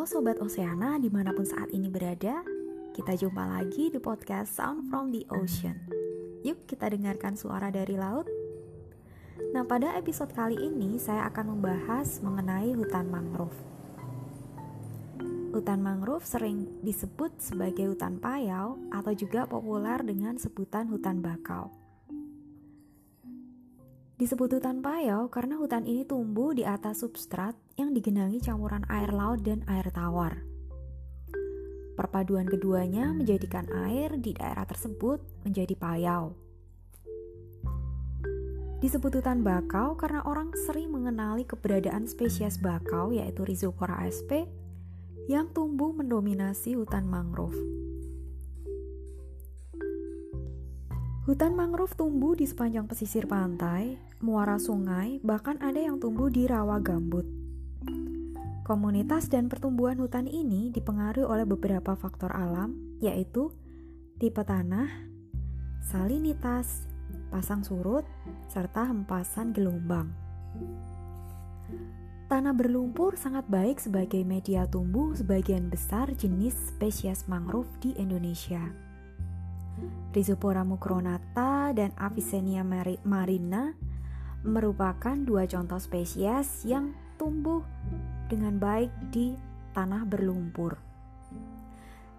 Halo Sobat Oceana di mana pun saat ini berada Kita jumpa lagi di podcast Sound from the Ocean. Yuk kita dengarkan suara dari laut. Nah pada episode kali ini saya akan membahas mengenai hutan mangrove. Hutan mangrove sering disebut sebagai hutan payau atau juga populer dengan sebutan hutan bakau. Disebut hutan payau karena hutan ini tumbuh di atas substrat yang digenangi campuran air laut dan air tawar. Perpaduan keduanya menjadikan air di daerah tersebut menjadi payau. Disebut hutan bakau karena orang sering mengenali keberadaan spesies bakau yaitu Rhizopora sp yang tumbuh mendominasi hutan mangrove. Hutan mangrove tumbuh di sepanjang pesisir pantai, muara sungai, bahkan ada yang tumbuh di rawa gambut. Komunitas dan pertumbuhan hutan ini dipengaruhi oleh beberapa faktor alam, yaitu tipe tanah, salinitas, pasang surut, serta hempasan gelombang. Tanah berlumpur sangat baik sebagai media tumbuh sebagian besar jenis spesies mangrove di Indonesia. Rhizopora mucronata dan Avicennia marina merupakan dua contoh spesies yang tumbuh dengan baik di tanah berlumpur.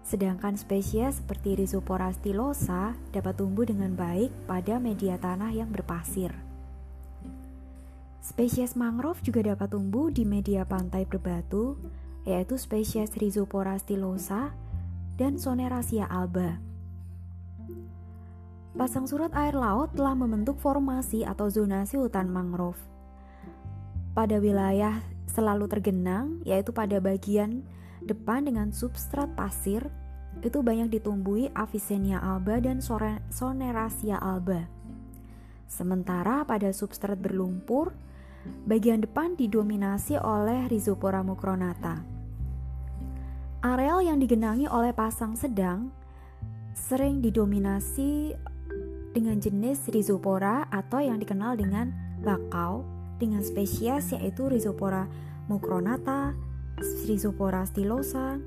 Sedangkan spesies seperti Rhizopora stylosa dapat tumbuh dengan baik pada media tanah yang berpasir. Spesies mangrove juga dapat tumbuh di media pantai berbatu, yaitu spesies Rhizopora stylosa dan Sonerasia alba. Pasang surut air laut telah membentuk formasi atau zonasi hutan mangrove. Pada wilayah selalu tergenang, yaitu pada bagian depan dengan substrat pasir, itu banyak ditumbuhi Avicennia alba dan Sonerasia alba. Sementara pada substrat berlumpur, bagian depan didominasi oleh Rhizopora mucronata. Areal yang digenangi oleh pasang sedang sering didominasi dengan jenis Rhizopora atau yang dikenal dengan bakau dengan spesies yaitu Rhizopora mucronata, Rhizopora stylosa,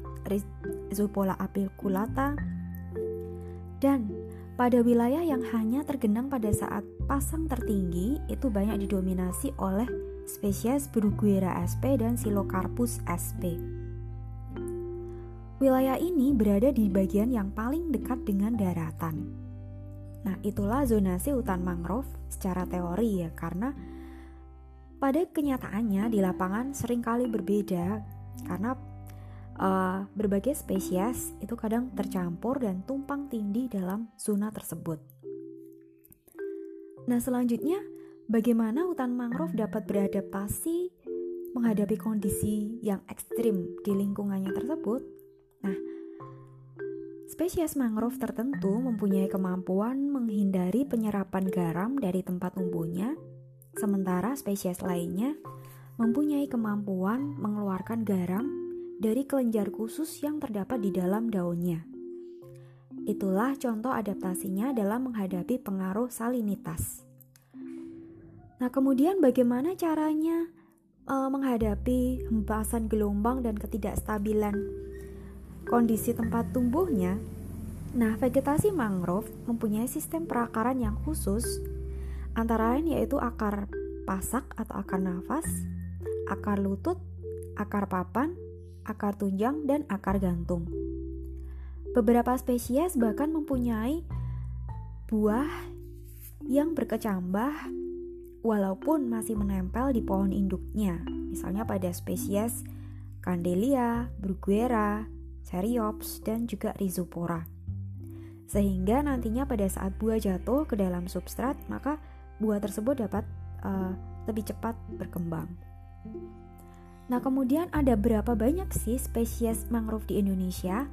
Rhizopora apiculata, dan pada wilayah yang hanya tergenang pada saat pasang tertinggi itu banyak didominasi oleh spesies Bruguera sp dan Silocarpus sp. Wilayah ini berada di bagian yang paling dekat dengan daratan. Nah, itulah zonasi hutan mangrove secara teori ya, karena pada kenyataannya di lapangan sering kali berbeda karena uh, berbagai spesies itu kadang tercampur dan tumpang tindih dalam zona tersebut. Nah, selanjutnya bagaimana hutan mangrove dapat beradaptasi menghadapi kondisi yang ekstrim di lingkungannya tersebut? Nah, Spesies mangrove tertentu mempunyai kemampuan menghindari penyerapan garam dari tempat tumbuhnya, sementara spesies lainnya mempunyai kemampuan mengeluarkan garam dari kelenjar khusus yang terdapat di dalam daunnya. Itulah contoh adaptasinya dalam menghadapi pengaruh salinitas. Nah, kemudian bagaimana caranya uh, menghadapi hempasan gelombang dan ketidakstabilan kondisi tempat tumbuhnya. Nah, vegetasi mangrove mempunyai sistem perakaran yang khusus, antara lain yaitu akar pasak atau akar nafas, akar lutut, akar papan, akar tunjang, dan akar gantung. Beberapa spesies bahkan mempunyai buah yang berkecambah walaupun masih menempel di pohon induknya, misalnya pada spesies Candelia, Bruguera, Ceriops, dan juga Rhizopora. Sehingga nantinya pada saat buah jatuh ke dalam substrat, maka buah tersebut dapat uh, lebih cepat berkembang. Nah, kemudian ada berapa banyak sih spesies mangrove di Indonesia?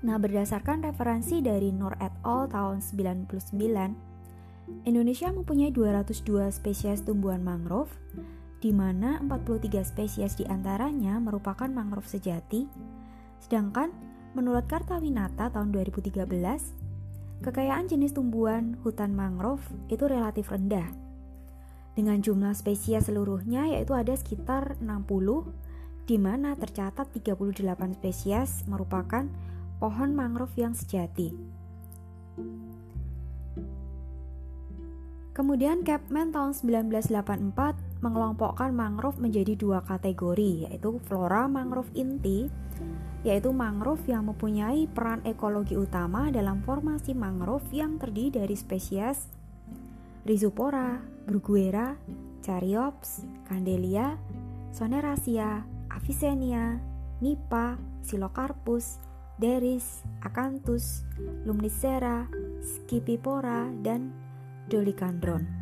Nah, berdasarkan referensi dari Nur et al. tahun 99, Indonesia mempunyai 202 spesies tumbuhan mangrove, di mana 43 spesies di antaranya merupakan mangrove sejati, Sedangkan menurut Kartawinata tahun 2013, kekayaan jenis tumbuhan hutan mangrove itu relatif rendah. Dengan jumlah spesies seluruhnya yaitu ada sekitar 60 di mana tercatat 38 spesies merupakan pohon mangrove yang sejati. Kemudian Capman tahun 1984 mengelompokkan mangrove menjadi dua kategori, yaitu flora mangrove inti, yaitu mangrove yang mempunyai peran ekologi utama dalam formasi mangrove yang terdiri dari spesies Rhizopora, Bruguera, Charyops, Candelia, Sonerasia, Avicennia, Nipa, Silocarpus, Deris, Acanthus, Lumnicera, Scipipora, dan Dolicandron.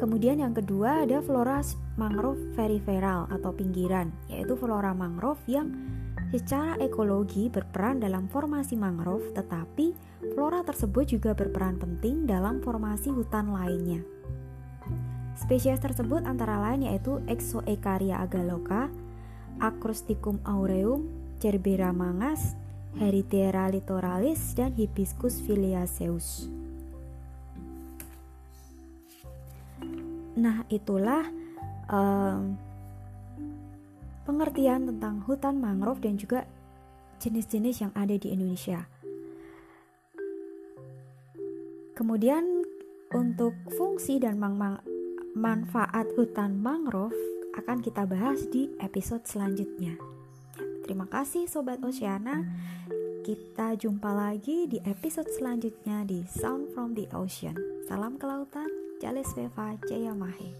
Kemudian yang kedua ada flora mangrove periferal atau pinggiran, yaitu flora mangrove yang secara ekologi berperan dalam formasi mangrove, tetapi flora tersebut juga berperan penting dalam formasi hutan lainnya. Spesies tersebut antara lain yaitu Exoecaria agaloka, Acrosticum aureum, Cerbera mangas, Heritera litoralis, dan Hibiscus filiaceus. Nah, itulah um, pengertian tentang hutan mangrove dan juga jenis-jenis yang ada di Indonesia. Kemudian untuk fungsi dan manfaat hutan mangrove akan kita bahas di episode selanjutnya. Terima kasih Sobat Oceana. Kita jumpa lagi di episode selanjutnya di Sound from the Ocean. Salam kelautan, jealous fever ကျရောက်မှာဟဲ့